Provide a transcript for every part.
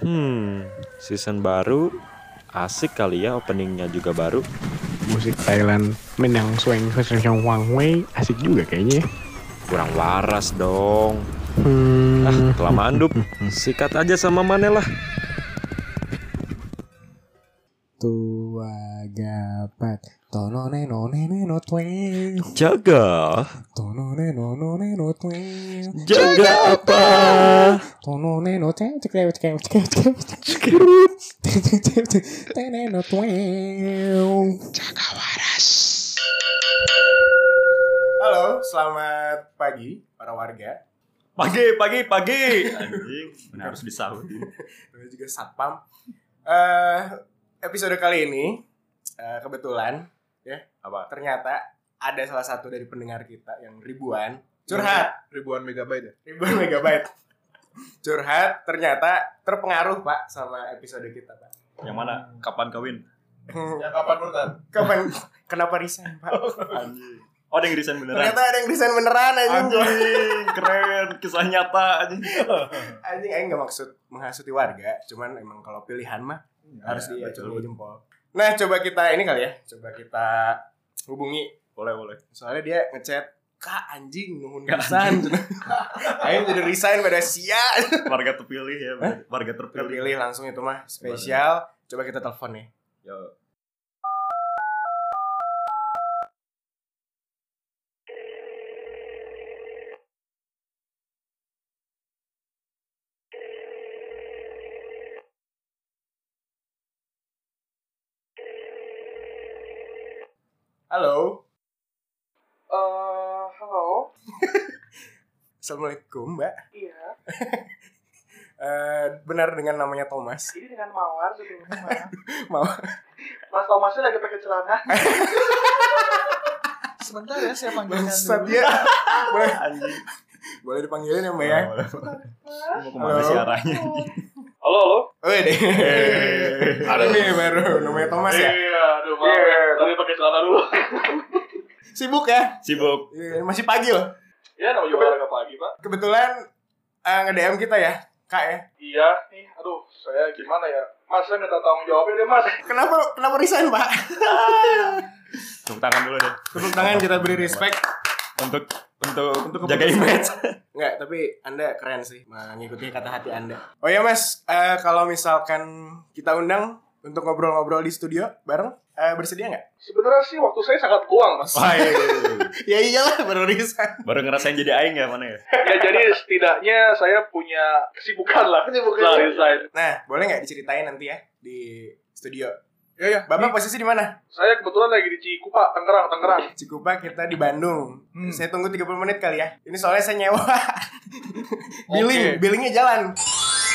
Hmm, season baru asik kali ya openingnya juga baru. Musik Thailand main yang swing swing swing wang wei asik juga kayaknya. ya. Kurang waras dong. Hmm. Ah, kelamaan dup. Sikat aja sama Mane lah. Tua gapat tono ne no ne ne no tweng Jaga. tono ne no no ne no tweng Jaga apa? tono ne no cek cek cek cek cek cek cek ne no tweng Halo, selamat pagi para warga. Pagi, pagi, pagi. Anjing, benar harus disautin. Dan juga satpam. Eh, episode kali ini eh, kebetulan ya Apa? ternyata ada salah satu dari pendengar kita yang ribuan curhat ribuan megabyte ya ribuan megabyte curhat ternyata terpengaruh pak sama episode kita pak Yang mana? Kapan kawin? yang kapan Nurtan kapan kenapa resign pak Anjing. Oh, ada yang desain beneran. ternyata ada yang resign beneran anjing Anjing, keren. Kisah nyata anjing. anjing aing nggak maksud menghasuti warga cuman emang kalau pilihan mah harus Ya, diacungi jempol nah coba kita ini kali ya. Coba kita hubungi. Boleh, boleh. soalnya dia ngechat kak anjing nuhun pisan. aing jadi resign pada sia. Warga terpilih ya, warga terpilih. terpilih langsung itu mah spesial. Coba kita telepon ya Yo. Halo Eh, halo. assalamualaikum mbak Iya. Eh, benar dengan namanya Thomas Ini dengan Mawar sebelumnya. Mas. mau Mas Thomasnya lagi pakai celana. Sebentar ya saya panggilkan dulu. ya boleh Anjing. boleh dipanggilin ya mbak ya Boleh. Mau ke mana sih arahnya halo. Wih deh Eh. ada nih baru namanya Thomas ya Iya, aduh, maaf. Tadi pakai celana dulu. sibuk ya Sibuk. Iya, masih pagi loh Ya, namanya juga olahraga pagi, Pak. kebetulan eh, nge-DM kita ya kak ya Iya, nih, aduh, saya gimana ya? Mas, saya minta tanggung jawabnya deh, Mas. kenapa kenapa resign pak Tepuk tangan dulu deh. tepuk tangan kita beri respect Untuk untuk, Untuk jaga image. Enggak, tapi Anda keren sih mengikuti kata hati Anda. Oh ya Mas, eh, kalau misalkan kita undang untuk ngobrol-ngobrol di studio bareng, eh, bersedia nggak? Sebenarnya sih waktu saya sangat luang, Mas. Wah, iya. Ya iyalah, baru resign. Baru ngerasain jadi aing ya mana ya? ya, jadi setidaknya saya punya kesibukan lah. Kesibukan. Resign. Nah, boleh nggak diceritain nanti ya di studio? Ya, ya. Bapak posisi di mana? Saya kebetulan lagi di Cikupa, Tangerang, Tangerang. Cikupa kita di Bandung. Hmm. Saya tunggu 30 menit kali ya. Ini soalnya saya nyewa. Billing, billingnya jalan.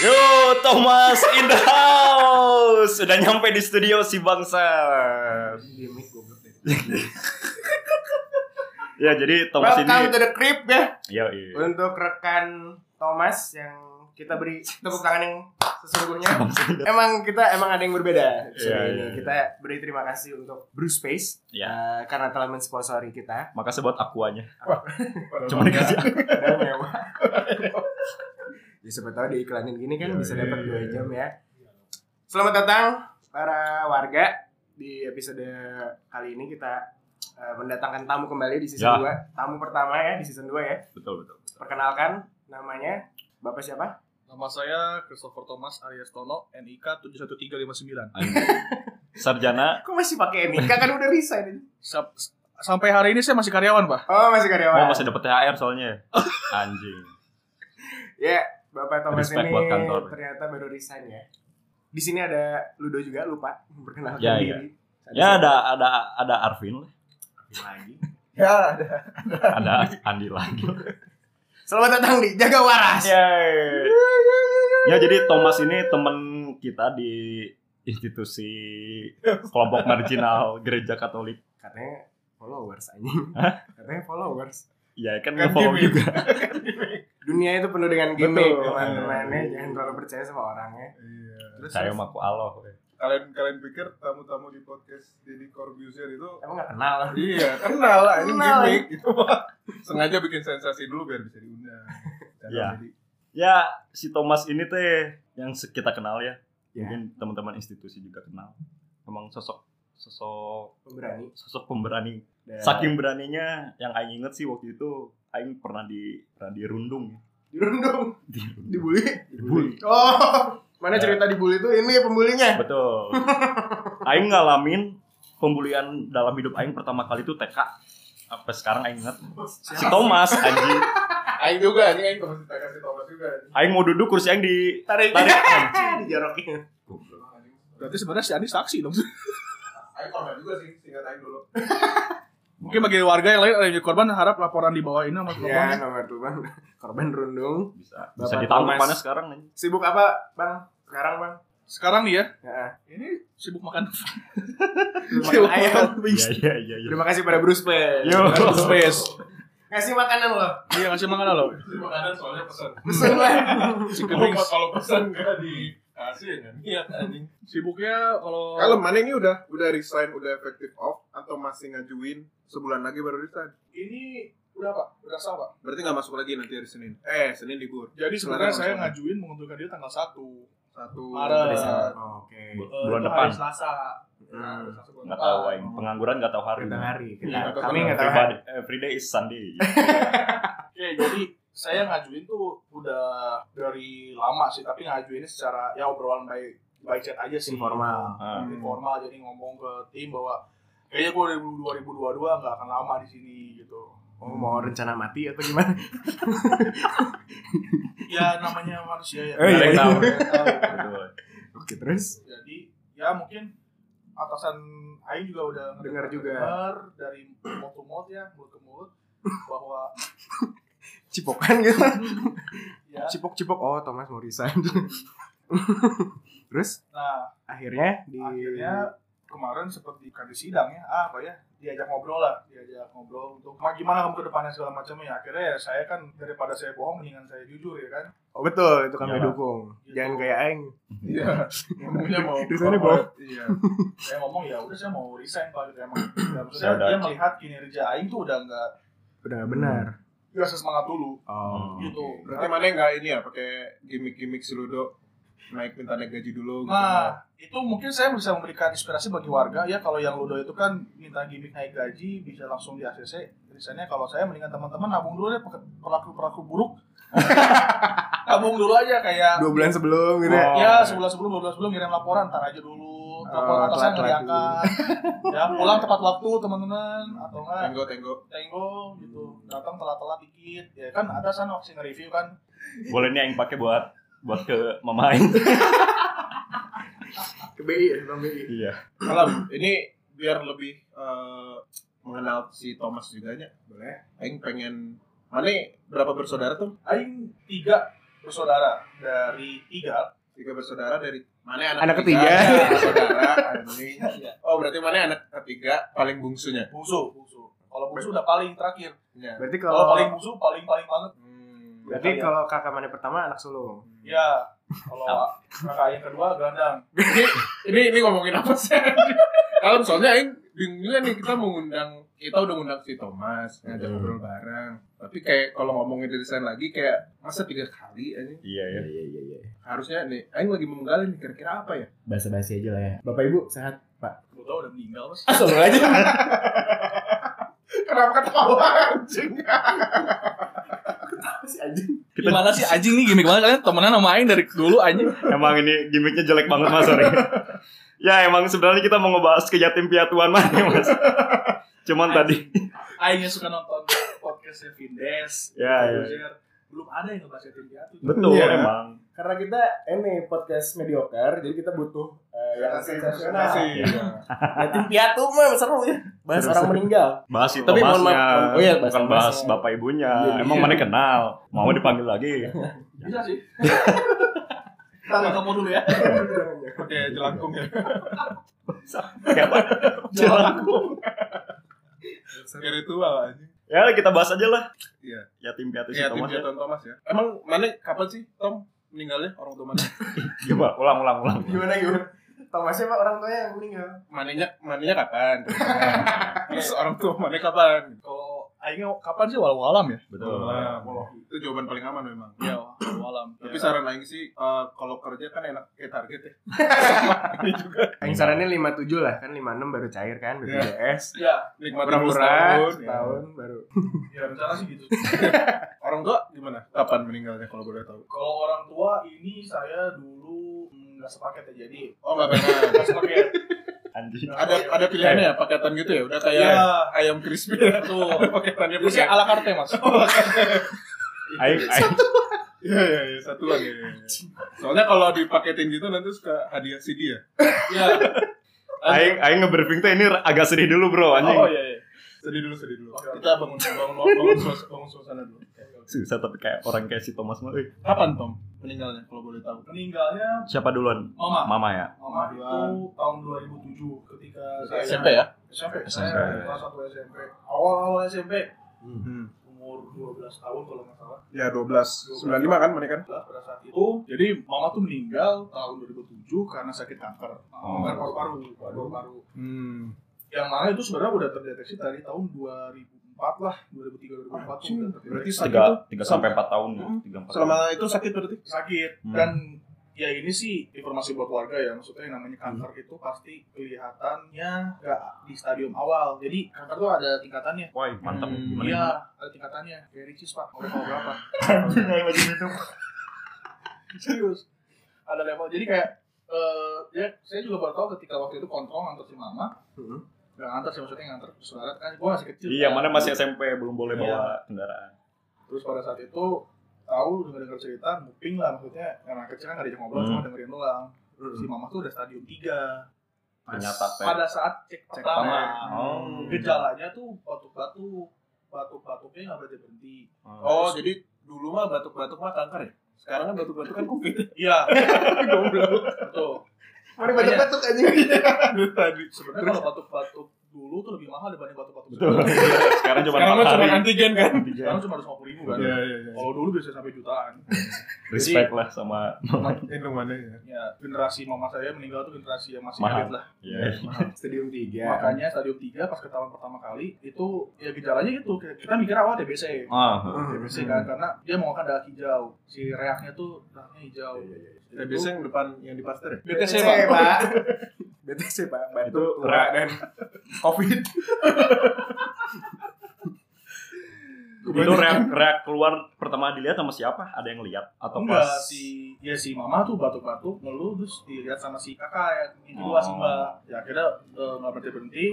Yo, Thomas in the house. Sudah nyampe di studio si bangsa. Ya, jadi Thomas Welcome to ini the crib ya. Yo, iya. Untuk rekan Thomas yang kita beri tepuk tangan yang sesungguhnya. emang kita emang ada yang berbeda. episode Iya, ini. iya. Kita beri terima kasih untuk Bruce Space Ya. eh, karena telah mensponsori kita. Makasih buat akuanya. Cuma dikasih aku. Ya siapa tahu diiklanin gini kan Iya, bisa iya, dapat iya, dua iya. jam ya. Selamat datang para warga di episode kali ini kita eh, mendatangkan tamu kembali di season. 2. Tamu pertama ya di season 2 ya. Betul, betul. betul. Perkenalkan namanya Bapak siapa? Nama saya Christopher Thomas Arias Tono, NIK 71359. Anjing. Sarjana Kok masih pakai NIK kan udah resign. Sap- sampai hari ini saya masih karyawan, Pak. Oh, masih Oh, karyawan. masih dapat THR soalnya. Anjing. Ya, Bapak Thomas Respect ini buat kantor. ternyata baru resign ya. Di sini ada Ludo juga lupa memperkenalkan Ya, diri. Ya ada ada ada Arvin lah. lagi. Ya, ada. Ada Andi lagi. Selamat datang di Jaga Waras. Yeay. Ya jadi Thomas ini teman kita di institusi kelompok marginal gereja Katolik. Katanya followers anjing. Hah? Katanya followers. Ya kan Kan nge-follow juga. Dunia itu penuh dengan gimmick, teman-temannya. Jangan terlalu percaya sama orangnya. Iya. Terus Saya mah ku Allah. we. Kalian kalian pikir tamu-tamu di podcast Deddy Corbuzier itu emang gak kenal. Iya, kenal lah ini Kenal. gimmick itu. Sengaja bikin sensasi dulu biar bisa diundang. Iya. jadi- Ya si Thomas ini teh yang kita kenal ya. Ya. Mungkin teman-teman institusi juga kenal. Emang sosok sosok Pemberani. sosok pemberani. Dan- Saking beraninya yang aing inget sih waktu itu aing pernah di pernah dirundung. dirundung, Dirundung. dibully. Dibully. Oh, mana Ya. cerita dibully itu ini pembulinya. Betul. aing ngalamin pembulian dalam hidup aing pertama kali itu TK. Sampai sekarang aing inget. Si Thomas anjing. Aing juga anjing aing teman kita kasih Thomas juga. anjing. Aing mau duduk kursi aing di Tarik, tarik dijorokin. Berarti sebenarnya si Andi saksi dong. Aing korban juga sih, singkat aing dulu. Mungkin bagi warga yang lain ada yang jadi korban harap laporan di bawah ini sama Ya, korbannya. nomor tuh bang. Korban rundung. bisa Bapak bisa ditangkap mana sekarang nih. Sibuk apa, bang? Sekarang bang? Sekarang nih ya, Ya. ini sibuk makan Makan ayam. Iya iya iya. iya. Terima kasih pada Bruce Pay. Yo. space. Ngasih makanan loh. Iya ngasih makanan lo. Jadi makanan soalnya pesan. Pesen lah. Kalau pesan gak dikasih ya kan? Iya anjing. Sibuknya kalau Kalau mana ini udah udah resign, udah efektif off atau masih ngajuin sebulan lagi baru resign? ini udah apa? Udah sah pak. Berarti nggak masuk lagi nanti hari Senin. Eh, Senin libur. Jadi sebenarnya saya masuk. ngajuin mengundurkan diri tanggal 1 Satu Maret. Oke. Bu- Eh, Bulan depan. Hari Selasa. Hmm. Hari Nggak tahu aing pengangguran nggak tahu hari. Kita hari. Kita. Iya, nggak tahu Kami hari. nggak tahu hari. Everybody, every day is Sunday. Oke, jadi saya ngajuin tuh udah dari lama sih, tapi ngajuinnya secara ya obrolan baik baik chat aja sih. Informal. Ah. Informal jadi ngomong ke tim bahwa kayaknya gue 2022 nggak akan lama di sini gitu. Oh, mau rencana mati atau gimana? Ya namanya manusia ya. Oh, iya, iya. Oke, terus Jadi ya mungkin atasan Aing juga udah Dengar juga. dengar dari mulut ke mulut ya, mulut ke mulut bahwa cipokan gitu. ya Cipok-cipok. Oh, Thomas mau resign. terus nah akhirnya di akhirnya kemarin seperti di sidang ya ah, apa ya diajak ngobrol lah diajak ngobrol untuk "Ma, gimana kamu ke depannya segala macamnya ya akhirnya ya saya kan daripada saya bohong mendingan saya jujur ya kan Oh, betul, itu kami Iyalah. dukung. Gitu. Jangan kayak aing. Iya. Ngomongnya mau. Di sana, Bob. Iya. saya ngomong ya udah saya mau resign pak gitu emang ya, Saya maksudnya dia melihat kinerja Aing tuh udah nggak Udah benar. Nggak sesemangat dulu Oh. gitu Berarti mana nggak ini ya pakai gimmick-gimmick seludo naik minta naik gaji dulu gitu. Nah, itu mungkin saya bisa memberikan inspirasi bagi warga ya kalau yang Ludo itu kan minta gimmick naik gaji bisa langsung di ACC. Misalnya kalau saya mendingan teman-teman nabung dulu deh perlaku-perlaku buruk. nabung dulu aja kayak Dua bulan sebelum gitu ya. Oh. ya sebulan sebelum dua bulan sebelum ngirim laporan ntar aja dulu telepon Oh, atasan telat-telat ngeliakan ya pulang tepat waktu teman-teman atau enggak Tenggo tenggo. tenggo gitu datang telat-telat dikit ya kan ada sana masih nge-review kan Boleh nih yang pakai buat buat ke mama aing. Ke BI ya, Bang BI. Iya. Kalau ini biar lebih eh, mengenal si Thomas juga nya. Boleh. Aing pengen mana berapa bersaudara tuh? Aing tiga bersaudara dari tiga Tiga bersaudara dari mana anak, Anak ketiga. Ya, Saudara. Oh, berarti mana anak ketiga paling bungsunya? bungsu bungsu kalau bungsu udah paling terakhir Ya. Berarti kalau kalau paling bungsu paling paling banget Hmm. berarti Iya. kalau kakak mana pertama anak sulung. ya kalau kakak yang kedua gelandang ini ini ini ngomongin apa sih? Kalau soalnya aing bingung juga nih kita mengundang kita udah ngundang si Thomas ngajak Hmm. ngobrol bareng. Tapi kayak kalau ngomongin desain lagi kayak masa tiga kali aja Iya ya. Iya iya iya. harusnya nih aing lagi menggali nih kira-kira apa ya? Bahasa basi aja lah ya. Bapak Ibu sehat, Pak. gue tau udah meninggal mas Langsung aja. Kenapa ketawa anjing? Si anjing. Kita gimana sih anjing nih gimmick banget kalian temenan sama Aing dari dulu anjing emang ini gimmicknya jelek banget mas sorry. ya emang sebenarnya kita mau ngebahas ke yatim piatuan mana mas. Cuman tadi. Aing suka nonton podcastnya Vindes Ya, ya. Belum ada yang ngebahas yatim piatu Betul Iya. emang. Karena kita ini podcast mediocre, jadi kita butuh eh, yang sensasional. Iya. Yatim piatu mah seru ya. Bahas Seru, orang seru. meninggal. Bahas si Tapi mohon maaf. Oh iya, bahas bukan bahas bapak ibunya. Iya, emang iya. mana kenal. Mau dipanggil lagi. bisa sih kita ketemu dulu ya oke jelangkung ya jelangkung Spiritual anjing. Ya kita bahas aja lah. Iya. Yatim piatu si Ya, tim Thomas. ya. Jatuh Thomas ya. Emang mana kapan sih Tom meninggalnya orang tua mana? Coba ulang ulang ulang. Gimana gimana? Thomasnya pak orang tuanya yang meninggal. Mananya mananya kapan? Terus orang tua mana kapan? kalau Aing kapan sih walau alam ya Betul. Nah, itu jawaban paling aman memang. ya alam. Tapi saran aing sih eh, kalau kerja kan enak kayak target ya. Ini juga Yang sarannya 57 lah, kan 56 baru cair kan BPJS. Ya, nikmat Pura-pura setahun. ya. setahun baru. ya rencana sih gitu. Orang tua gimana? Kapan meninggalnya kalau boleh tahu? Kalau orang tua ini saya dulu mm, nggak sepaket ya jadi Oh nggak pernah. nggak sepaket. Anjing. ada ada pilihannya ya paketan gitu ya? Udah kayak Ya, ayam crispy ya. tuh. Paketannya Jadi pakai. ala carte mas. Aing aing Iya iya iya satuan ya. ya, ya. Soalnya kalau dipaketin gitu nanti suka hadiah CD ya. Ya. aing aing nge-briefing tuh ini agak sedih dulu, Bro, anjing. Oh iya iya. Sedih dulu sedih dulu. Kita bangun bangun bangun, suas- bangun suasana dulu. Susah tapi kayak orang kayak si Thomas mah. eh, Kapan Tom meninggalnya kalau boleh tahu? Meninggalnya Siapa duluan? mama. Mama ya. Mama itu tahun 2007 ketika saya SMP ya? SMP. SMP. Saya kelas 1 SMP. Awal-awal SMP. Hmm. Umur 12 tahun kalau nggak salah. Ya 12 95 kan menikah? 12 pada saat itu. Jadi mama tuh meninggal tahun 2007 karena sakit kanker. Oh. Kanker paru-paru. Paru-paru. Hmm. Yang mana itu sebenarnya udah terdeteksi dari tahun 2004 lah. 2003 2004 tuh udah. Berarti sakit Tiga tuh tiga sampai empat tahun ya. Hmm. Tiga empat. selama itu sakit berarti? sakit Hmm. dan ya ini sih informasi buat warga ya maksudnya yang namanya kanker itu pasti kelihatannya nggak di stadium awal jadi kanker tuh ada tingkatannya Wah, mantap. Hmm, iya ada tingkatannya kayak Ricis pak mau level berapa serius ada level jadi kayak eh ya saya juga baru tahu ketika waktu itu kontrol ngantar si mama Hmm. Nggak ngantar sih maksudnya ngantar ke saudara kan gue masih kecil Iya, kan. mana masih SMP belum boleh Iya. bawa kendaraan. terus pada saat itu tahu dengar dengar cerita muping lah maksudnya karena kecil kan nggak diajak ngobrol Hmm. cuma dengerin doang si mama tuh udah stadium 3 Ternyata pada saat cek, Cek pertama pertama. Oh. gejalanya tuh batuk-batuk batuk-batuknya nggak berhenti berhenti Oh, jadi dulu mah batuk-batuk mah kanker ya? Sekarang kan batuk-batuk kan covid. iya betul Mana batuk-batuk aja. Tadi. sebenarnya kalau batuk-batuk tuh lebih mahal dibanding batuk-batuk Betul. sekarang Sekarang cuma Sekarang cuma antigen kan? sekarang cuma ratus lima puluh ribu kan Iya iya iya. kalau dulu bisa sampai jutaan Respect lah sama mana ya? ya generasi mama saya meninggal tuh generasi yang masih Mahal. lah Iya. Stadium 3. makanya stadium 3 pas ketahuan pertama kali itu ya gejalanya itu kayak kita mikir awal TBC Ah, TBC kan karena dia mau makan darah hijau si reaknya tuh darahnya hijau Ya, biasanya yang depan yang di pasteur ya? BTC Pak. BTC, Pak. Batuk, Itu tura, dan COVID. itu reak reak keluar pertama dilihat sama siapa? Ada yang lihat atau enggak pas si ya si mama tuh batuk-batuk ngeluh terus dilihat sama si kakak ya ini dua Oh. si mbak ya akhirnya eh, nggak berhenti berhenti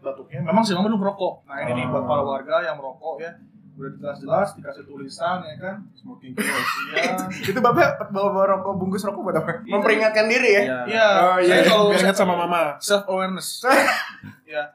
batuknya memang si mama dulu merokok nah ini nih buat para warga yang merokok ya udah jelas-jelas dikasih tulisan ya kan Smoking close. iya Itu Bapak bawa-bawa rokok, bungkus rokok buat apa? Itu- Memperingatkan diri ya? iya Oh, iya. Biar ingat sama mama. self awareness ya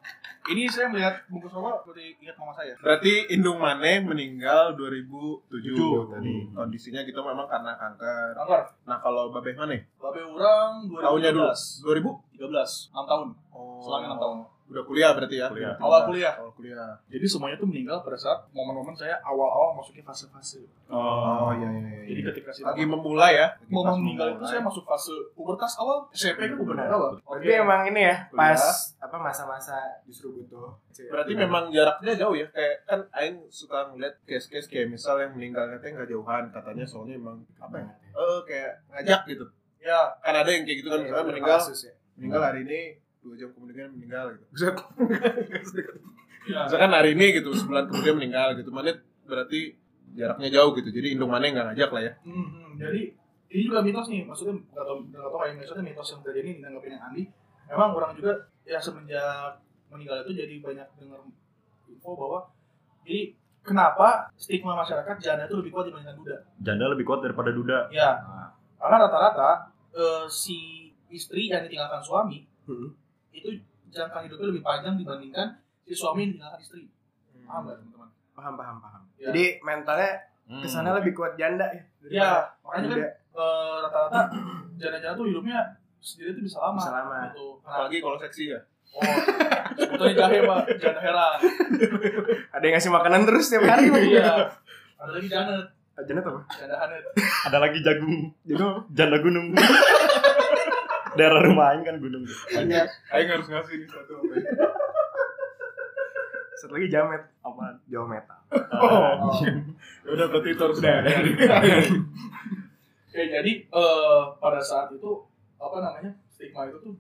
ini saya melihat bungkus rokok seperti ingat mama saya Berarti Indung Mane meninggal 2007 Tujuh. tadi. Kondisinya gitu memang karena kanker. kanker Nah kalau Babe Mane? babe orang Tahunnya dulu. 2013 2000? 13 6 tahun Oh. selama 6 tahun Udah kuliah berarti ya? Kuliah. Awal kuliah. Awal kuliah. jadi semuanya tuh meninggal pada saat momen-momen saya awal-awal masuknya fase-fase Oh, iya iya iya. jadi ketika si lagi memulai ya. Pas meninggal itu saya masuk fase pubertas awal SMP kan pubertas Benar. awal Berarti emang ini ya, Kuliah. pas apa masa-masa justru butuh. Berarti memang jaraknya jauh ya. Kayak kan aing suka ngeliat case-case kayak misal yang meninggalnya teh nggak jauhan katanya soalnya emang apa ya? Eh kayak ngajak gitu. ya Kan ada yang kayak gitu kan Iya, misalnya meninggal kasus ya. meninggal hari ini dua jam kemudian meninggal gitu. Misalkan hari ini gitu sebulan kemudian meninggal gitu. Mana berarti jaraknya jauh gitu. Jadi Indung Mane nggak ngajak lah ya. Hmm, hmm. jadi ini juga mitos nih maksudnya nggak tahu nggak tahu kayak misalnya mitos yang terjadi nih nanggapin yang Andi emang orang juga ya semenjak meninggal itu jadi banyak dengar info bahwa jadi kenapa stigma masyarakat janda itu lebih kuat dibandingkan duda janda lebih kuat daripada duda. ya Nah, karena rata-rata eh, si istri yang ditinggalkan suami Hmm. Itu jangka hidupnya lebih panjang dibandingkan si suami yang ditinggalkan istri paham nggak teman-teman Paham, paham, paham. Ya. Jadi mentalnya hmm. ke sana lebih kuat janda ya. ya makanya kan eh, rata-rata janda-janda tuh hidupnya sendiri tuh bisa lama Bisa lama. gitu. Nah, Apalagi kalau seksi ya. oh sebetulnya jahe pak janda heran Ada yang ngasih makanan terus tiap hari. iya ada lagi janet Janda apa? janda hanet Ada lagi jagung. Janda apa? Janda gunung. Daerah rumah Aing kan gunung. Aing harus ngasih nih satu. Satu lagi jamet. Apaan? Jawa metal. Oh, Ya udah berarti itu harus udah. Oke, jadi eh, pada saat itu apa namanya stigma itu tuh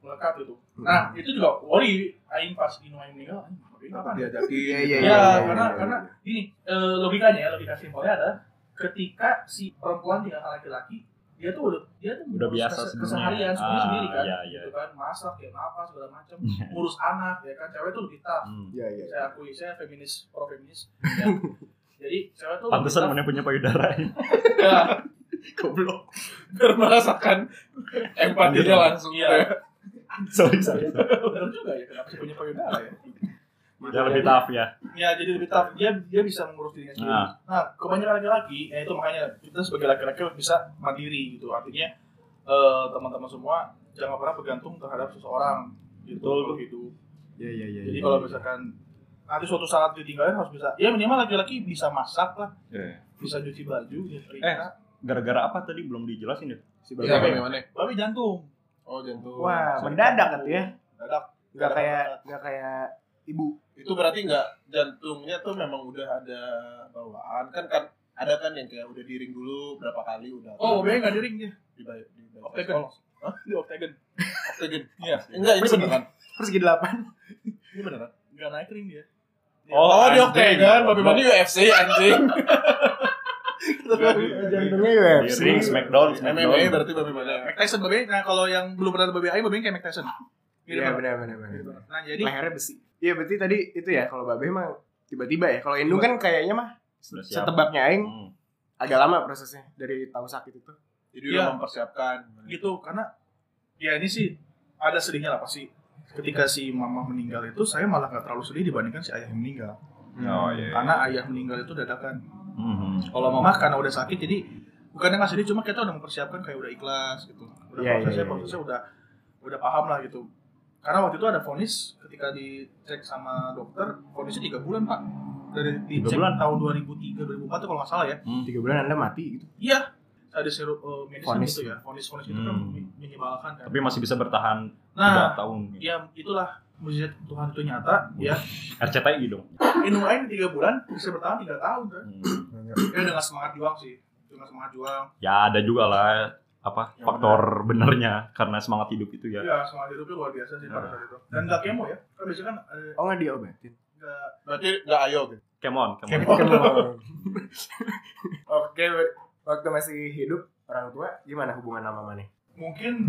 melekat gitu. Nah itu juga worry Aing pas Inu Aing meninggal, kapan? diajakin? Iya, iya, Ya, iya, iya, karena iya, karena iya. gini eh, logikanya ya logika simpelnya adalah ketika si perempuan tinggal sama laki-laki dia tuh udah dia tuh Udah biasa kes- sebenarnya. keseharian sebenarnya Ah, sendiri kan iya, iya. gitu kan masak ya apa segala macam ngurus anak ya kan cewek tuh lebih tough Hmm. Iya, iya. saya akui saya feminis pro feminis ya. jadi cewek tuh Pantesan mana punya payudara ya, Goblok. Biar merasakan empatinya langsung. Iya. Sorry, sorry. benar juga ya kenapa punya payudara ya Ya lebih tough ya. ya jadi lebih tough dia dia bisa mengurus dirinya sendiri Nah. nah, kebanyakan laki-laki ya itu makanya kita sebagai laki-laki bisa mandiri gitu artinya eh, teman-teman semua jangan pernah bergantung terhadap seseorang gitu Betul. hidup Iya, iya, iya. jadi iya, kalau iya. misalkan nanti suatu saat ditinggalin harus bisa ya minimal laki-laki bisa masak lah Iya. bisa cuci baju Eh. nyetrika Gara-gara apa tadi belum dijelasin ya? Si Bisa Bapak- kayak gimana? tapi jantung Oh jantung. Wah, mendadak kan ya? dadak Nggak kayak nggak kayak ibu. Itu berarti nggak jantungnya tuh memang udah ada bawaan kan kan ada kan yang kayak udah diring dulu berapa kali udah. oh BB nggak diring dia di bay- di bay- Octagon. sekolah. Hah? di octagon Octagon. iya Enggak, ini beneran. Persegi delapan. Ini beneran. nggak naik ring dia Oh, di. Octagon, Babi Mani UFC anjing. Jantungnya Di UFC. ring Smackdown, MMA Smackdown. berarti Babi Mani. Mike Tyson babe nah kalau yang belum pernah babe Aing babe kayak Mike Tyson Iya, benar benar benar. Nah jadi Lehernya besi. Iya, berarti tadi itu ya kalau babe emang tiba-tiba ya. Kalau Indung kan kayaknya mah setebaknya aing Hmm. agak lama prosesnya dari tahu sakit itu. Jadi Iya. udah mempersiapkan. gitu karena ya ini sih ada sedihnya lah pasti ketika si mama meninggal itu saya malah nggak terlalu sedih dibandingkan si ayah yang meninggal Oh iya. karena ayah meninggal itu dadakan Hmm. kalau mama karena udah sakit jadi bukannya nggak sedih cuma kita udah mempersiapkan kayak udah ikhlas gitu udah Iya, iya, prosesnya iya, prosesnya udah udah paham lah gitu karena waktu itu ada vonis ketika dicek sama dokter vonisnya tiga bulan pak dari Tiga dicek bulan? tahun 2003 2004 tuh kalau nggak salah ya Hmm. Tiga bulan anda mati gitu. iya ada seru uh, medis kan Vonis. gitu ya vonis vonis itu kan Hmm. mi- menyebalkan kan Tapi masih bisa bertahan nah 3 tahun. ya itulah mujizat Tuhan itu nyata ya RCTI dong. minum air tiga bulan bisa bertahan tiga tahun kan Hmm. ya dengan semangat juang sih dengan semangat juang Ya ada juga lah apa Ya, faktor benernya karena semangat hidup itu ya. ya semangat hidupnya luar biasa sih pada saat itu dan nggak kemo ya kan biasanya kan eh, Oh nggak diobatin. nggak Berarti nggak ayo gitu. Come on, come on. Kemo. Oke, waktu masih hidup orang tua gimana hubungan sama Mane? mungkin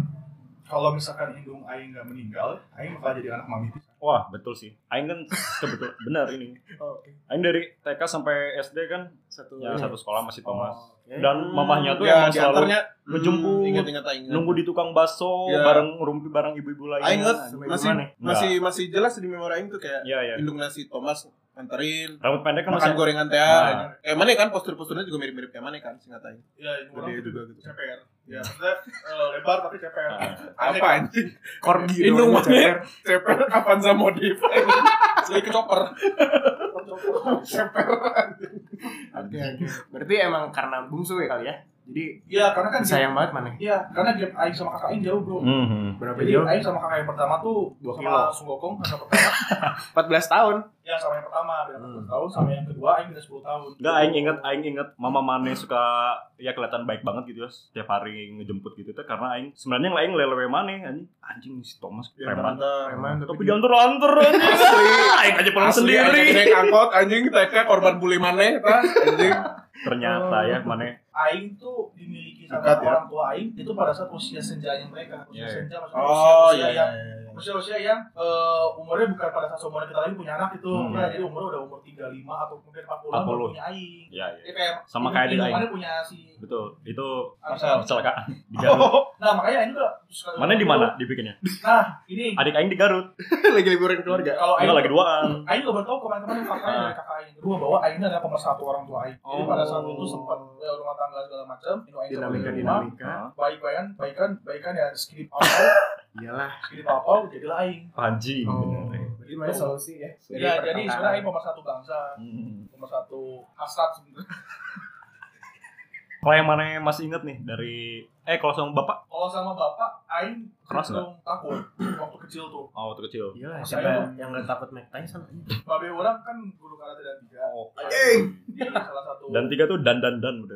kalau misalkan indung Aing nggak meninggal Aing bakal jadi anak mami Wah, betul sih. Aing kan kebetul benar ini. Oke. Aing dari TK sampai SD kan Satu ya satu sekolah masih Thomas. Oke. Dan mamahnya tuh Ya, emang selalu diantarnya ngejemput, Ingat-ingat aing. nunggu di tukang bakso Ya. bareng rumpi bareng ibu-ibu lainnya. Aing Sampai masih masih masih jelas di memori aing tuh kayak Iya, iya. indung nasi Thomas nganterin Rambut pendek kan makan masih gorengan teh Nah. kayak mana kan postur-posturnya juga mirip-mirip kayak mana kan singkat aing ya indung orang Gede itu juga gitu. CPR ya maksudnya eh, lebar tapi CPR Ah. Apa kan? anjing Korgi Indung ceper. CPR Avanza modif Saya ke chopper CPR Oke oke. Berarti emang karena bungsu ya kali ya. Jadi Iya, karena kan sayang banget Mane. Iya, karena gap Aing sama kakak Aing jauh, Bro. Mhm. Berapa Jadi jauh? Aing sama kakak yang pertama tuh Dua sama kilo. Sunggokong yang pertama. 14 tahun. yang sama yang pertama beda Hmm. 14 tahun sama yang kedua Aing beda 10 tahun. Enggak, aing inget, aing inget Mama Mane suka ya kelihatan baik banget gitu ya setiap hari ngejemput gitu tuh karena aing sebenarnya yang lain lelewe Mane anjing anjing si Thomas preman. Preman Tapi diantar-antar anjing. aing aja pulang sendiri. naik angkot anjing TK korban bully mana tah anjing Ternyata ya Mane Aing tuh dimiliki sama Dekat ya? orang tua Aing itu pada saat usia senjanya mereka. Usia Iya, iya. senja maksudnya oh usia, iya yang iya iya. Usia-usia yang eh, umurnya bukan pada saat seumuran kita lagi punya anak itu. Hmm. Nah, jadi umurnya udah umur 35 atau mungkin 40 an 40. baru punya Aing. Iya, iya. Jadi kayak Sama kayak di Aing. Punya si Betul. Itu Marcel. kecelakaan di Garut. Nah, makanya Aing tuh suka Mana di mana dibikinnya? Nah, ini Adik aing di Garut. lagi liburan keluarga. kalau Aing lagi duaan. Aing juga baru tahu kemarin-kemarin faktanya dari kakak Aing kedua bahwa Aing ini adalah pemersatu orang tua Aing. Jadi Oh. pada saat itu sempat ya, rumah tangga segala macam, Dinamika dinamika. baik baikan, baikan, baikan ya skip papau, Iyalah. skip papau, jadilah Aing. Anjing. Oh. bener. Jadi mana solusi ya? Ya, jadi sebenarnya Aing pemersatu bangsa, Hmm. pemersatu hasrat sebenarnya. Kalau yang mana masih inget nih dari eh kalau sama bapak Kalau sama bapak, Aing Keras cenderung takut waktu kecil tuh. Oh, waktu kecil. Iya, Saya siapa yang nggak takut Mike Tyson? Babe orang kan guru karate dan tiga. Oh. Di salah satu. Dan tiga tuh dan dan dan udah.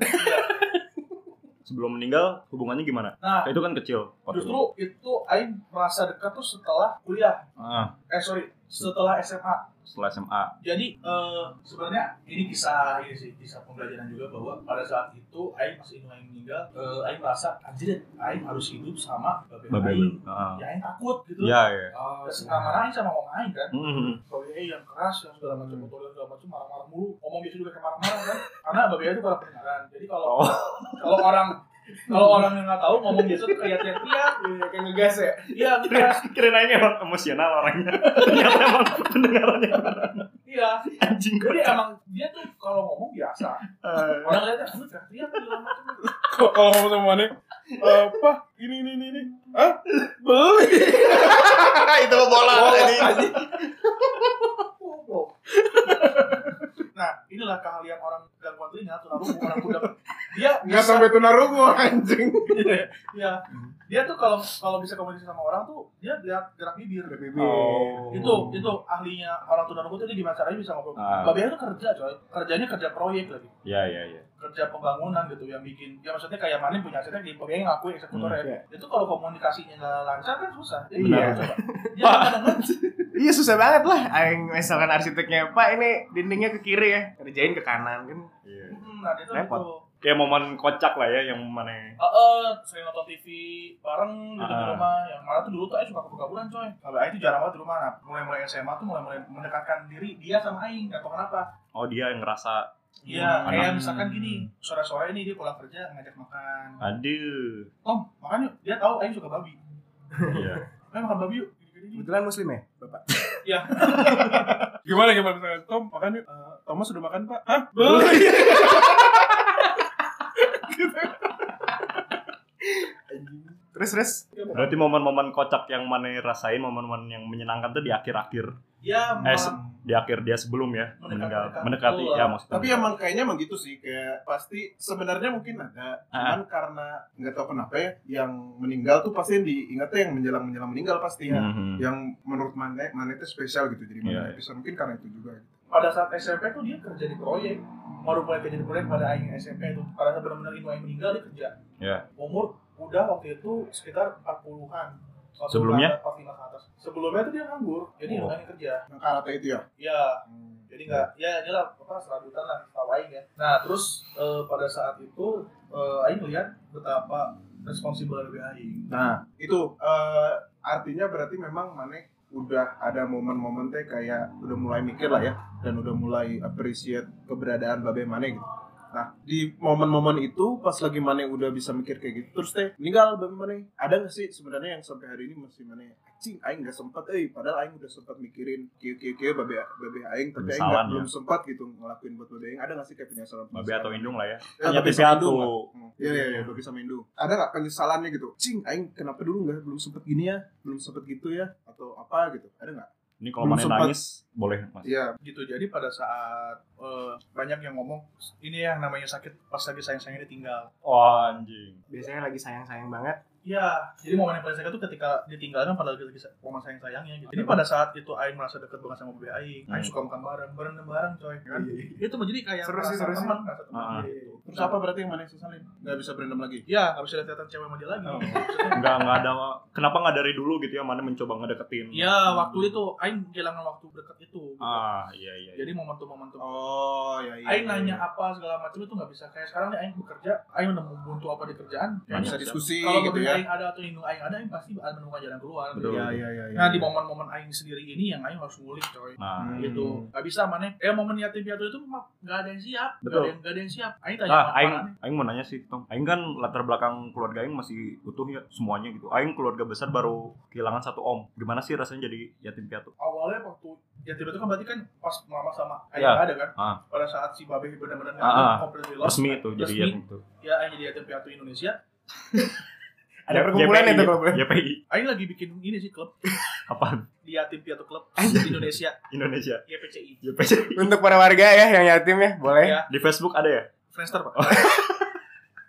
Sebelum meninggal hubungannya gimana? Nah, Itu kan kecil. waktu justru itu Aing merasa dekat tuh setelah kuliah. Ah, Eh sorry, setelah SMA. Setelah SMA. Jadi eh, sebenarnya ini kisah ini sih kisah pembelajaran juga bahwa pada saat itu Aing masih ingin Aing meninggal, eh, Aing merasa anjir Aing harus hidup sama babe. Aing. Ah. Ya Aing takut gitu. Iya, iya. Oh, sama Aing sama om Aing kan. Hmm. Babe Aing yang keras yang segala macam motor segala macam marah-marah mulu. Ngomong biasa juga kayak marah-marah kan. Karena babe Aing itu kalau pendengaran. Jadi kalau Oh. kalau orang kalau orang yang nggak tahu ngomong biasa tuh kayak teriak-teriak, kayak ngegas ya. iya Kirain aja emang emosional orangnya. Ternyata emang pendengarannya iya. anjing Jadi emang dia tuh kalau ngomong biasa. Eh, Orang lihatnya, "Lu teriak-teriak segala macam." Kalau ngomong sama mana? Apa? Ini ini ini ini. Hah? Beli. Itu bola tadi. Nah, inilah keahlian orang gangguan telinga, tunarungu, orang budak. Dia Enggak bisa, sampai tunarungu anjing. ya, dia tuh kalau kalau bisa komunikasi sama orang tuh dia lihat gerak bibir. Oh. Itu itu ahlinya orang tunarungu tuh dia gimana caranya bisa ngobrol. Ah. Babe tuh kerja coy, kerjanya kerja proyek lagi, Iya, iya, iya. kerja pembangunan gitu yang bikin, ya maksudnya kayak Manin punya asetnya di Babe ngakui eksekutor Hmm, ya. Itu kalau komunikasinya nggak lancar kan susah. Jadi Iya. Dia kadang-kadang Iya susah banget lah. Aing misalkan arsiteknya Pak ini dindingnya ke kiri ya, kerjain ke kanan kan. Iya. Hmm, nah itu Repot. itu. Kayak momen kocak lah ya yang mana Eh, eh, sering nonton TV bareng gitu di Ah. rumah. Yang mana tuh dulu tuh Aing suka kabur-kaburan coy. Kalau Aing tuh jarang banget di rumah. Nah, mulai-mulai SMA tuh mulai-mulai mendekatkan diri dia sama Aing. Gak tau kenapa. Oh, dia yang ngerasa Iya, Hmm, kayak anak. misalkan gini, sore-sore ini dia pulang kerja ngajak makan. aduh. Tom, makan yuk. Dia tahu Aing suka babi. Iya. Ayo makan babi yuk. Kebetulan muslim ya, Bapak. Gimana gimana misalkan Tom makan yuk. Eh, Thomas sudah makan Pak? Hah? Beli. Terus terus. Berarti momen-momen kocak yang mana rasain, momen-momen yang menyenangkan tuh di akhir-akhir, Ya, Eh, di akhir dia sebelum ya meninggal, mendekat. mendekati ya maksudnya. Tapi emang kayaknya emang gitu sih kayak pasti sebenarnya mungkin ada cuman karena nggak tahu kenapa ya yang meninggal tuh pasti yang diingatnya yang menjelang menjelang meninggal pasti ya Mhm. yang menurut mana mana itu spesial gitu jadi mana iya. episode mungkin karena itu juga gitu. pada saat SMP tuh dia kerja di proyek. Baru mulai kerja di proyek pada Aing SMP tuh. Pada saat benar-benar Ibu Aing meninggal dia kerja. Ya. Umur udah waktu itu sekitar 40-an. 40 Sebelumnya? ke atas, 45 ke atas. Sebelumnya tuh dia nganggur. Jadi Oh. Aing kerja. yang karate itu ya Ya, jadi nggak ya inilah apa serabutan lah tahu Aing ya. Nah terus eh, pada saat itu eh, Aing melihat betapa responsibel dari Aing. nah itu eh, artinya berarti memang mana udah ada momen-momen teh kayak udah mulai mikir lah ya dan udah mulai appreciate keberadaan babe mana gitu Nah, di momen-momen itu pas lagi Mane udah bisa mikir kayak gitu, terus teh meninggal Mane. Ada gak sih sebenarnya yang sampai hari ini masih Mane anjing aing gak sempat eh padahal aing udah sempat mikirin kieu kieu kieu babe babe aing tapi aing gak, ya. belum sempat gitu ngelakuin buat babe aing. Ada gak sih kayak penyesalan? Babe atau indung lah ya. Ya, Punya babe TV sama atu. indung lah. Hmm. Iya iya iya babe sama indung. Ada gak penyesalannya gitu? Cing aing kenapa dulu gak belum sempet gini ya? Belum sempet gitu ya? Atau apa gitu? Ada gak? Ini kalau mana nangis boleh mas. Iya. gitu jadi pada saat eh, banyak yang ngomong ini yang namanya sakit pas lagi sayang-sayangnya ditinggal Oh anjing. Biasanya lagi sayang-sayang banget. Iya, jadi momen yang paling sakit itu ketika ditinggalkan pada lagi lagi momen sayang sayangnya gitu. Jadi pada saat itu Aing merasa dekat banget sama Babe Aing, Aing Hmm. suka makan bareng, bareng bareng coy. Kan? Itu menjadi kayak Seru sih, seru sih. teman, teman Ah. gitu. Terus apa berarti yang Mane sesalin? Gak bisa berendam lagi? Iya, nggak bisa lihat cewek sama dia lagi. Oh. Maksudnya, Enggak enggak ada kenapa enggak dari dulu gitu ya mana mencoba ngedeketin. Iya, waktu itu Aing kehilangan waktu dekat itu. gitu. Ah, iya iya. iya. Jadi momentum-momentum. Oh, ya iya. Aing iya, nanya iya. apa segala macam itu nggak bisa kayak sekarang nih Aing bekerja, Aing udah buntu apa di kerjaan. Nggak Banyak bisa diskusi Kalau gitu ya. Aing ada atau indung Aing ada, Aing pasti akan menemukan jalan keluar. Betul. Iya, iya, iya. iya. Nah di momen-momen Aing sendiri ini yang Aing harus ngulik coy. Nah, Hmm. gitu gak bisa mana eh momen yatim piatu itu gak ada yang siap gak Betul. ada yang gak ada yang siap Aing tanya Ah, aing aing mau nanya sih, Tong. Aing kan latar belakang keluarga aing masih utuh ya semuanya gitu. Aing keluarga besar baru kehilangan satu om. Gimana sih rasanya jadi yatim piatu? awalnya waktu yatim piatu kan berarti kan pas mama sama ayah Iya. nggak ada kan Ah. pada saat si babe benar-benar nggak Ah, ada ah. Resmi itu jadi Resmi. yatim itu. ya Aing jadi yatim piatu Indonesia Ada perkumpulan YPI, itu boleh. YPI. Aing lagi bikin ini sih klub Apaan? di yatim piatu klub di Indonesia Indonesia. YPCI YPI. Untuk para warga ya yang yatim ya, boleh. ya Di Facebook ada ya? Friendster pak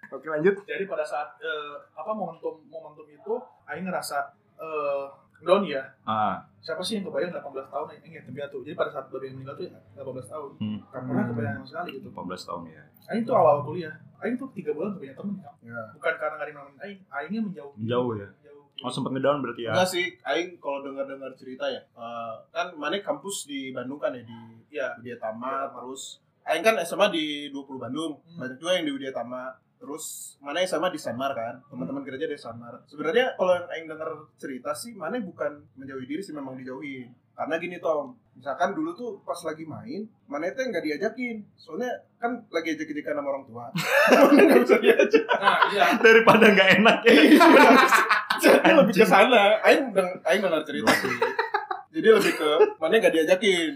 Oke lanjut. jadi pada saat eh, apa momentum momentum itu Aing ngerasa eh down ya. Ah, Siapa sih yang kebayang 18 tahun Aing yatim piatu. Jadi pada saat babi meninggal tuh 18 tahun. Hmm. Gak pernah kebayang sekali gitu. 18 tahun ya. Aing tuh awal kuliah. Aing tuh 3 bulan gak punya temen. Ya. Bukan karena gak ada yang Aing. Aingnya menjauh. Jauh ya. Menjauh. Oh sempet ngedown berarti ya. Enggak sih, Aing kalau dengar-dengar cerita ya, eh, kan mana kampus di Bandung kan ya di Iya. Widya Tama, terus Aing kan SMA di 20 Bandung, Hmm. banyak juga yang di Widya Tama. Terus mana SMA di Sanmar kan, teman-teman gereja di Sanmar. Sebenarnya kalau yang Aing dengar cerita sih, mana bukan menjauhi diri sih memang dijauhin. Karena gini Tom, misalkan dulu tuh pas lagi main, mana itu nggak diajakin. Soalnya kan lagi ajak-ajakan sama orang tua. Mana nggak bisa diajak. Nah, iya. Daripada nggak enak ya. Jadi lebih ke sana. Aing deng- aing dengar cerita sih. Jadi lebih ke mana nggak diajakin.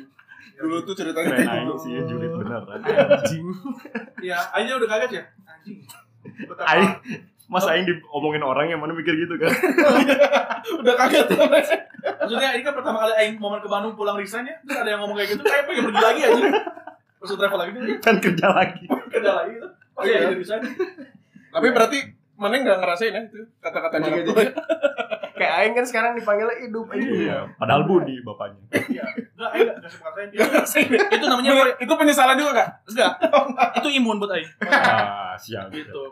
Dulu tuh ceritanya Keren kayak aing gitu. sih ya julid bener. Anjing. Iya, Aingnya udah kaget ya. Anjing. Aing Mas Aing diomongin orang yang mana mikir gitu kan. Udah kaget. Maksudnya ini kan pertama kali Aing momen ke Bandung pulang resign ya. Terus ada yang ngomong kayak gitu. Kayak pengen pergi lagi aja. Terus travel lagi nih. Kan kerja lagi. Kerja lagi gitu. Oh iya, iya resign. Tapi berarti mana nggak ngerasain ya itu kata-kata orang aja. tua. Kayak Aing kan sekarang dipanggilnya hidup anjing. Iya. Padahal Budi bapaknya. Iya. Enggak, Aing enggak suka. Itu namanya Itu penyesalan juga kak? enggak. Itu imun buat Aing. Ah, siap. Gitu.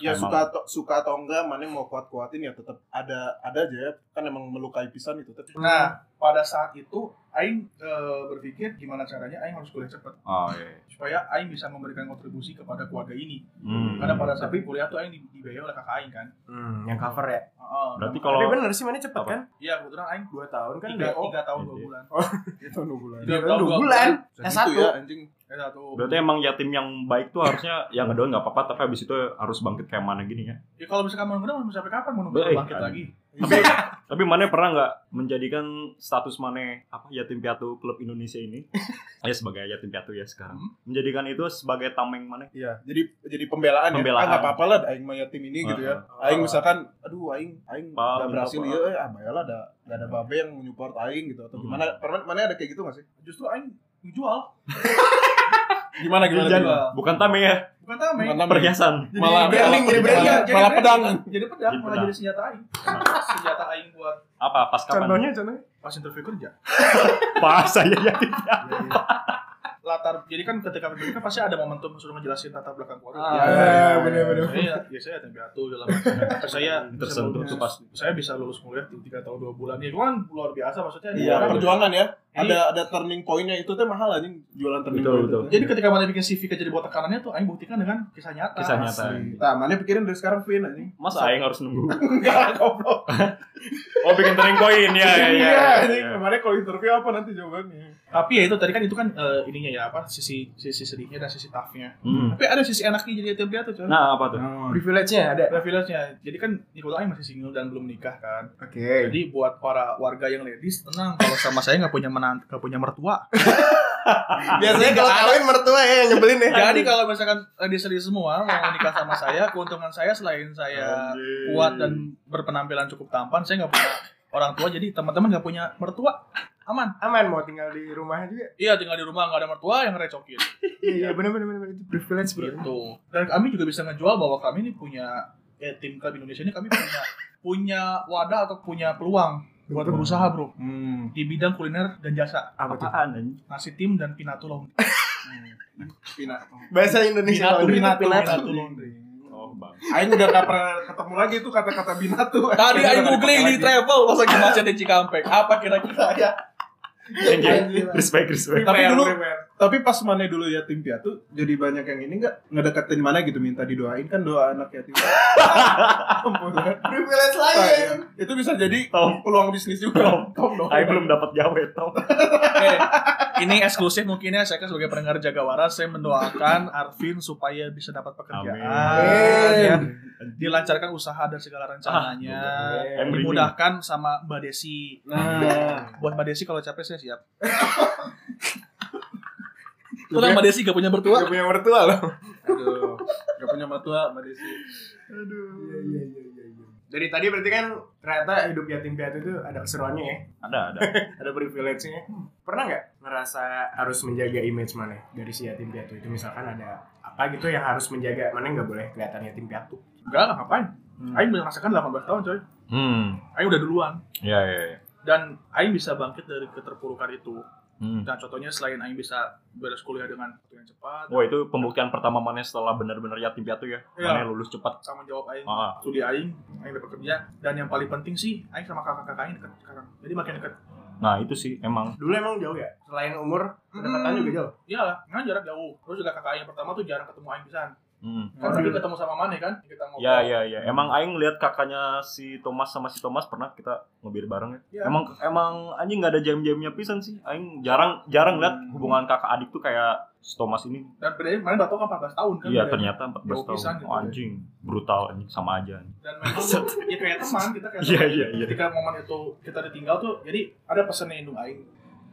Ya suka atau suka atau enggak, mana mau kuat-kuatin ya tetap ada ada aja ya. Kan emang melukai pisan itu. Tapi Nah, pada saat itu Aing eh, berpikir gimana caranya Aing harus kuliah cepat Oh iya. supaya Aing bisa memberikan kontribusi kepada keluarga ini. Hmm. Karena pada saat kuliah tuh Aing di- dibiayai oleh kakak Aing kan. Hmm, yang cover ya. Heeh. Berarti Tapi kalau bener sih mana cepet Apa? kan? Iya, kebetulan Aing Dua tahun kan tiga, tiga tahun dua Iya. bulan. itu dua bulan. Tiga tahun dua bulan. Bisa S1. gitu ya anjing. Eh, satu. berarti emang yatim yang baik tuh harusnya yang ngedown nggak apa-apa tapi habis itu harus bangkit kayak mana gini ya. Ya kalau misalkan mau ngedown, mau sampai kapan mau bangkit lagi? Tapi tapi mana pernah nggak menjadikan status mana apa yatim piatu klub Indonesia ini ya sebagai yatim piatu ya sekarang menjadikan itu sebagai tameng mana? Iya, jadi jadi pembelaan, Pembelaan. ya. Ah, nggak apa-apa lah aing mah yatim ini gitu ya. Aing misalkan aduh aing aing nggak berhasil ya eh, ah bayalah ada nggak ada babe yang menyupport aing gitu atau Hmm. gimana? Pernah mana ada kayak gitu nggak sih? Justru Aing jual. Gimana gimana? Gimana? bukan tameng ya, Bukan tameng. Bukan tameng. perhiasan. Jadi Malah branding, malah, jadi branding. malah, Jadi malah pedang. Jadi pedang, Jadi malah pedang. jadi senjata Aing. senjata Aing buat Apa pas kapan? Contohnya contohnya. pas interview kerja. Pas saya yatim. Latar, jadi kan ketika interview kan pasti ada momentum suruh ngejelasin latar belakang keluarga. Ah, Ya, bener-bener. Saya, ya saya yatim piatu dalam saya Tersentuh tuh pas. saya bisa lulus kuliah di tiga tahun dua bulan ya itu kan luar biasa maksudnya Iya, perjuangan ya. Ini- Ada ada turning point-nya itu teh mahal anjing jualan turning Betul, point. betul. itu. jadi ketika mana bikin CV kerja di bawah tekanannya tuh Aing buktikan dengan kisah nyata Kisah nyata. Nah, mana pikirin dari sekarang Vin anjing. Mas Aing harus nunggu. Enggak, goblok. Oh bikin turning point ya ya ya. Iya, anjing. ya. Kemarin kalau interview apa nanti jawabannya? tapi ya itu tadi kan itu kan eh, ininya ya apa sisi sisi sedihnya dan sisi toughnya Hmm. tapi ada sisi enaknya jadi yatim piatu coy Nah apa tuh? Privilege-nya ada. privilege-nya jadi kan Nikola Aing masih single dan belum menikah kan Oke. jadi buat para warga yang ladies tenang kalau sama saya nggak punya menant nggak punya mertua Biasanya kalau kawin mertua ya yang nyebelin ya. jadi kalau misalkan ladies ladies semua mau menikah sama saya keuntungan saya selain saya Anjing. kuat dan berpenampilan cukup tampan saya nggak punya orang tua jadi teman-teman nggak punya mertua aman aman mau tinggal di rumah juga. iya tinggal di rumah nggak ada mertua yang recokin Iya iya bener bener bener itu privilege bro. gitu dan kami juga bisa ngejual bahwa kami ini punya ya tim klub Indonesia ini kami punya punya wadah atau punya peluang buat berusaha bro Hmm. di bidang kuliner dan jasa Apa tuh? Apaan nasi tim dan pinatu laundry Pina. Bahasa Indonesia pinatu laundry, pinatu pinatu. pinatu laundry Oh bang. Aing udah gak pernah ketemu lagi tuh kata-kata binatu. tadi Aing googling di travel pas lagi macet di Cikampek apa kira-kira ya Thank you. Respect respect. Tapi dulu, tapi pas mana dulu ya tim piatu, jadi banyak yang ini nggak ngedeketin mana gitu minta didoain kan doa anak yatim. Ampun? Privilege Nah, lain. ya. Itu bisa jadi Tom. peluang bisnis juga. Tom. Tom dong. Aing belum dapat gawe tau. Ini eksklusif mungkin ya saya kan sebagai pendengar Jagawara saya mendoakan Arvin supaya bisa dapat pekerjaan, Amin. ya. dilancarkan usaha dan segala rencananya, Ah, I'm dimudahkan sama Mbak Desi. Nah, Buat Mbak Desi kalau capek saya siap. Tenang Mbak Desi gak punya mertua. Gak punya mertua loh. aduh, gak punya matua Mbak Desi. Iya iya iya iya. Dari tadi berarti kan ternyata hidup yatim piatu itu ada keseruannya ya, Ada ada. ada privilege-nya. Pernah nggak ngerasa harus menjaga image mana dari si yatim piatu itu? Misalkan ada apa gitu yang harus menjaga mana nggak boleh kelihatan yatim piatu. Enggak lah ngapain. Hmm. Aing merasakan 18 tahun coy. Hmm. Aing udah duluan. Ya, ya, ya. Dan Aing bisa bangkit dari keterpurukan itu. Hmm. Nah contohnya selain Aing bisa beres kuliah dengan waktu yang cepat. Wah itu pembuktian pertama mana setelah benar-benar yatim piatu ya. Iya. Mana lulus cepat. Tanggung jawab Aing. Ah. Studi Aing. Aing dapat kerja. Dan yang paling penting sih Aing sama kakak-kakak Aing deket sekarang. Jadi makin deket. Nah itu sih emang. Dulu emang jauh ya? Selain umur, kedekatan juga jauh. Iyalah, kan jarak jauh. Terus juga kakak Aing yang pertama tuh jarang ketemu Aing pisan. Hmm. Kan tadi ketemu sama Mane kan? Kita ngobrol. Ya ya ya. Emang Aing lihat kakaknya si Thomas sama si Thomas pernah kita ngobrol bareng ya. Iya. Emang emang anjing nggak ada jam-jamnya pisan sih. Aing jarang jarang lihat hubungan kakak adik tuh kayak si Thomas ini. Dan bedanya kemarin Bato kan 14 tahun kan? Iya ternyata 14 Jauh tahun. pisan gitu. Oh, anjing brutal anjing sama aja. anjing. Dan memang ya kayak teman kita kayak Iya iya iya. Ketika momen itu kita ditinggal tuh, jadi ada pesan yang indung Aing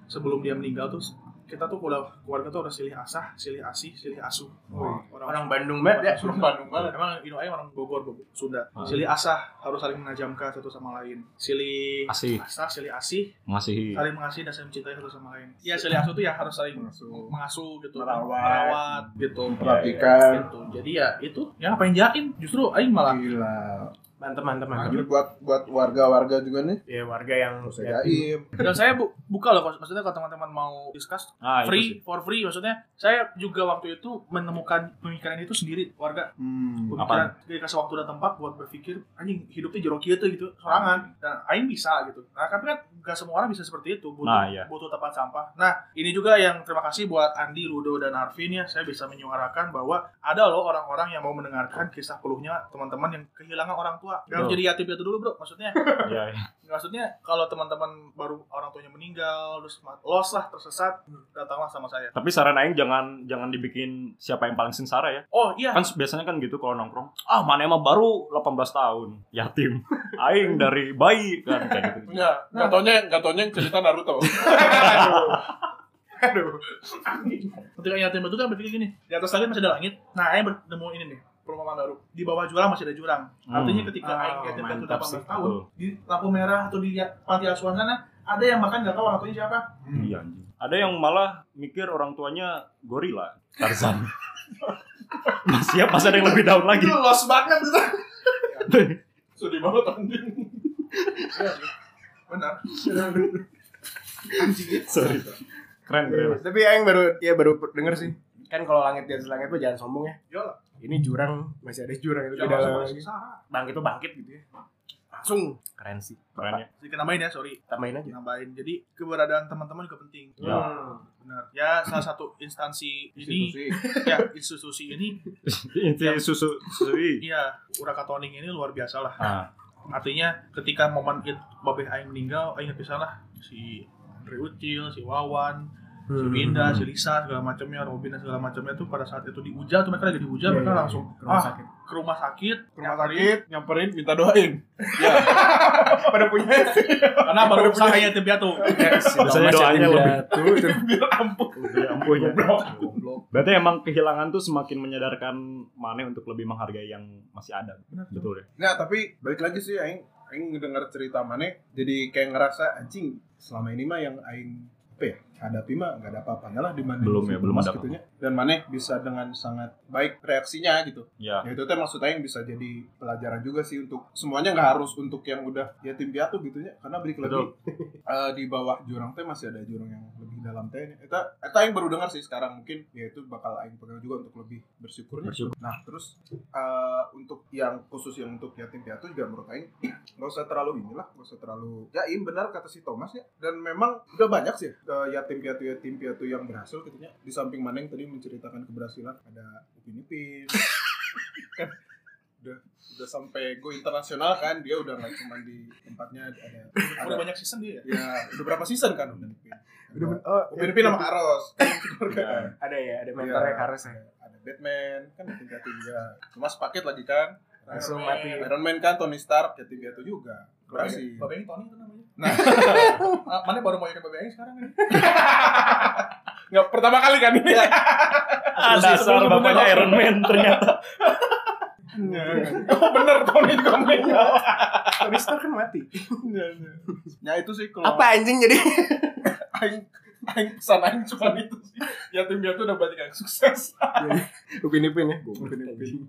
sebelum dia meninggal tuh kita tuh udah keluarga tuh udah silih asah, silih asih, silih asuh. Orang, Orang Bandung banget ya. Orang Bandung banget. Emang Indung Aing orang Bogor, Bogor Sunda. Ah. Silih asah harus saling menajamkan satu sama lain. Silih Asih asah, silih asih, mengasihi. saling mengasihi dan saling mencintai satu sama lain. Iya, silih asuh tuh ya harus saling Mengasuh. mengasuh gitu, Merawat. merawat gitu. Perhatikan. Gitu. Jadi ya itu, ya ngapain jaim? Justru Aing malah Gila. Mantep, mantep, mantep. Ini buat buat warga-warga juga nih. Ya warga yang jaim. dan saya bu buka loh maksudnya kalau teman-teman mau discuss Ah, free for free maksudnya saya juga waktu itu menemukan pemikiran itu sendiri warga Hmm. pemikiran dikasih waktu dan tempat buat berpikir anjing hidupnya jero kieu teh gitu sorangan dan aing bisa gitu nah tapi kan gak semua orang bisa seperti itu butuh Nah, iya. butuh tempat sampah nah ini juga yang terima kasih buat Andi Rudo dan Arvin ya saya bisa menyuarakan bahwa ada loh orang-orang yang mau mendengarkan kisah peluhnya teman-teman yang kehilangan orang tua Gak jadi yatim piatu dulu bro maksudnya Iya, iya. maksudnya kalau teman-teman baru orang tuanya meninggal terus lost lah tersesat datanglah sama saya Tapi saran Aing jangan jangan dibikin siapa yang paling sengsara ya. oh iya Kan biasanya kan gitu kalau nongkrong. Ah, mana emang baru 18 tahun, yatim. Aing dari bayi kan kayak gitu. Ya, nggak taunya, nggak taunya yang cerita Naruto. aduh ketika yatim itu kan berpikir gini di atas langit masih ada langit nah Aing bertemu ini nih perumahan baru di bawah jurang masih ada jurang artinya Hmm. ketika Oh, Aing yatim piatu mantap 18 sih. tahun di lampu merah atau di panti asuhan sana ada yang bahkan nggak tahu orang tuanya siapa Iya anjing. Ada yang malah mikir orang tuanya gorila, Tarzan. Masih ya pas ada yang lebih down lagi. itu lost banget itu Sedih banget anjing. Iya benar Sorry. Keren, keren. Tapi Aing baru ya baru denger sih. Kan kalau langit di atas langit tuh jangan sombong ya. Iyalah. Ini jurang masih ada jurang itu langsung lagi. Bangkit tuh bangkit gitu ya. Langsung keren sih. Keren ya. sedikit nambahin ya sorry Tambahin aja. nambahin jadi keberadaan teman-teman juga penting Ya. Hmm. benar ya salah satu instansi ini Institusi. ya institusi ini susui. iya urakatoning ini luar biasa lah Ah, artinya ketika momen it babeh aing meninggal aing nggak bisa lah si Andre Ucil si Wawan si Hmm. Winda si Lisa segala macamnya Robin dan segala macamnya tuh pada saat itu diuja tuh mereka lagi diuja Iya, mereka iya, langsung rumah ah sakit. Ke rumah sakit Ke rumah sakit, nyamperin, minta doain. Pada punya karena baru usaha yatim piatu Biasanya doanya lebih. Biar ampun. Ya ampun ya. Berarti emang kehilangan tuh semakin menyadarkan Mane untuk lebih menghargai yang masih ada. Betul ya. Nggak, tapi balik lagi sih aing aing ngedenger cerita Mane jadi kayak ngerasa anjing selama ini mah yang aing apa ya hadapi mah nggak ada apa-apanya lah dibanding Belum ya, belum ada gitu nya. dan Mane bisa dengan sangat baik reaksinya gitu. Ya. ya itu tuh maksud aing bisa jadi pelajaran juga sih untuk semuanya. Nggak harus untuk yang udah yatim piatu gitu ya karena balik lagi eh, di bawah jurang teh masih ada jurang yang lebih dalam teh eta eta aing baru dengar sih sekarang mungkin ya itu bakal aing pegang juga untuk lebih bersyukurnya. Bersyukur. nah terus eh, untuk yang khusus yang untuk yatim piatu juga menurut aing nggak usah terlalu inilah nggak usah terlalu jaim benar kata si Thomas ya. Dan memang udah banyak sih eh, yatim piatu yatim piatu yang berhasil gitu ya di samping mana yang tadi menceritakan keberhasilan ada Upin Ipin. Kan udah udah sampai go internasional kan dia udah nggak cuma di tempatnya ada udah ada banyak season dia ya? Udah berapa season kan Upin Ipin? Udah, Ada oh, Upin Ipin sama Karos Ya. ada ya, ada mentornya Iya. Kares ya. ada Batman kan yatim piatu juga cuma sepaket lagi kan. Langsung mati. Iron Man kan Tony Stark yatim piatu juga. Berhasil. Bapak ini Tony itu namanya Nah. Ah, mana baru mau Bapak ini sekarang ini Nggak pertama kali kan ini. Ah, dasar bapaknya Iron Man ternyata. Oh bener Tony meninggal. Tony Stark kan mati. ya itu sih kalau Apa anjing jadi? Aing aing pesan aing cuma itu sih. Yatim piatu udah banyak yang sukses. Upin Ipin ya.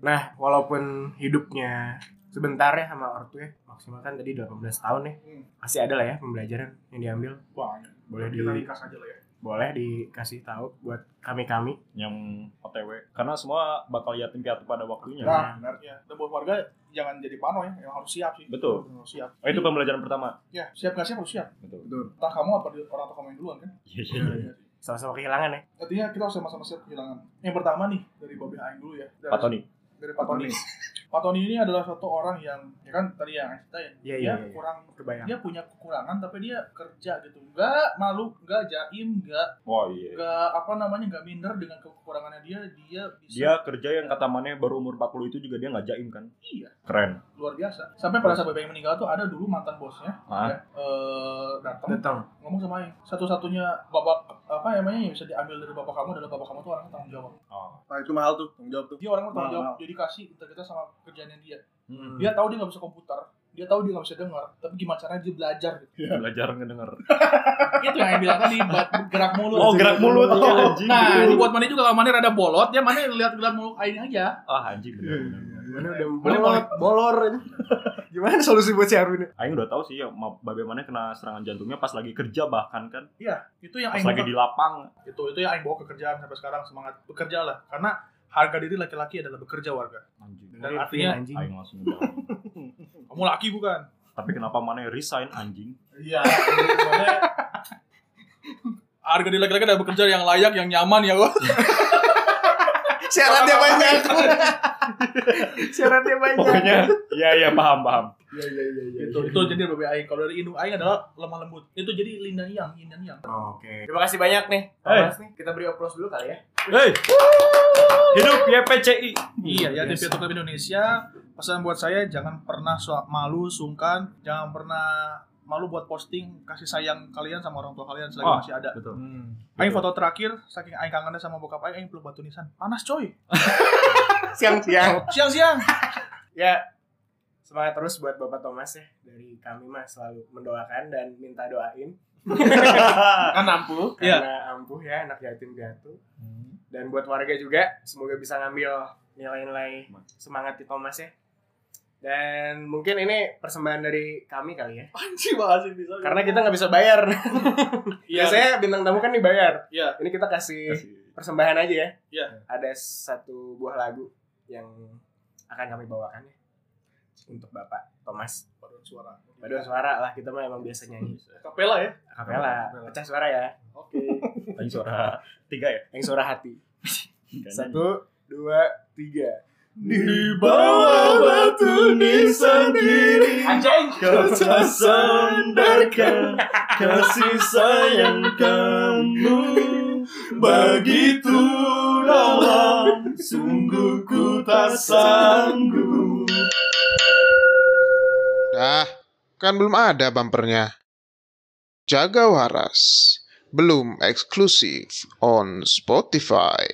Nah, walaupun hidupnya sebentar ya sama ortu ya maksimal kan tadi 18 tahun ya Hmm. masih ada lah ya pembelajaran yang diambil Banyak. boleh di aja lah ya. boleh dikasih tahu buat kami kami yang OTW karena semua bakal yatim piatu pada waktunya Nah, benar ya. Dan buat warga jangan jadi pano ya, yang harus siap sih. Betul. Harus siap. oh, itu pembelajaran pertama Ya, siap nggak siap harus siap. betul Entah kamu apa orang tua kamu yang duluan kan. iya iya iya sama-sama kehilangan ya Artinya kita harus sama-sama siap kehilangan. Yang pertama nih dari Babe Aing dulu ya. Dari, Pak Tony Dari Pak Tony. Pak Tony ini adalah satu orang yang ya kan tadi yang Aing ceritain. Iya, dia iya, iya. kurang kebayang dia punya kekurangan tapi dia kerja gitu. Nggak malu, nggak jaim, nggak oh iya nggak apa namanya nggak minder dengan kekurangannya dia. Dia bisa dia kerja yang kata Mane baru umur 40 itu juga dia nggak jaim kan iya keren luar biasa. Sampai pada saat Aing meninggal tuh ada dulu mantan bosnya ah ya, eh, datang datang ngomong sama Aing satu-satunya bapak apa namanya yang bisa diambil dari bapak kamu adalah bapak kamu tuh orang yang tanggung jawab oh. Nah itu mahal tuh, tanggung jawab tuh. dia orang yang bertanggung Mahal, jawab jadi kasih kita sama kerjaannya dia. Hmm. dia tahu dia nggak bisa komputer dia tahu dia nggak bisa dengar tapi gimana caranya dia belajar gitu. Belajar ngedenger itu yang bilang tadi buat gerak mulut. Oh gerak mulut. Iya anjing. Nah ini buat mana juga kalau mana rada bolot ya mana lihat gerak mulut Aing aja. Ah anjing. Bener bener Mana udah banget bolor ini. Gimana solusi buat si Arwin? Aing udah tahu sih ya ma- bagaimana kena serangan jantungnya pas lagi kerja bahkan kan? Iya itu yang pas Aing lagi bawa- di lapang. Itu itu yang Aing bawa ke kerjaan sampai sekarang semangat bekerja lah. Karena harga diri laki-laki adalah bekerja warga anjing dan artinya anjing. Aing langsung kamu laki bukan tapi kenapa Mane resign anjing Iya, harga diri laki-laki adalah bekerja yang layak, yang nyaman ya, Wak. Syaratnya banyak. Syaratnya banyak. pokoknya iya iya paham paham Iya iya iya iya. Itu itu jadi babe aing. Kalau dari indung aing adalah lemah lembut. Itu jadi lina yang, yin dan yang. Oke. Terima kasih banyak nih. Thomas nih. Kita beri aplaus dulu kali ya. Hei hidup YPCI Iya, ya biasa. TV Club Indonesia. Pesan buat saya jangan pernah malu, sungkan, jangan pernah malu buat posting kasih sayang kalian sama orang tua kalian selagi Oh. masih ada. betul Aing foto terakhir saking aing kangennya sama bokap aing, aing peluk batu nisan. Panas coy. Siang-siang. Siang-siang. Ya. Semangat terus buat Bapak Thomas ya. Dari kami mah selalu mendoakan dan minta doain. Kan ampuh. Iya. Karena ampuh ya anak yatim piatu. Dan buat warga juga semoga bisa ngambil nilai-nilai semangat di Thomas ya. Dan mungkin ini persembahan dari kami kali ya. Anjing banget sih bisa. Karena kita nggak bisa bayar. Iya. Biasanya bintang tamu kan dibayar. Iya. Ini kita kasih Kasih. persembahan aja ya. Iya. Ada satu buah lagu yang akan kami bawakan ya. Untuk Bapak Thomas. Paduan suara. Paduan suara lah kita mah emang biasa nyanyi. Kapela ya. Akapela, pecah suara ya. Oke. Aing suara tiga ya Yang suara hati. Satu, dua, tiga. di bawah batu nisan kiri Anjing. kau tak sandarkan kasih sayang kamu begitu dalam sungguh ku tak sanggup Dah, kan belum ada bumpernya. Jaga waras. Belum eksklusif on Spotify.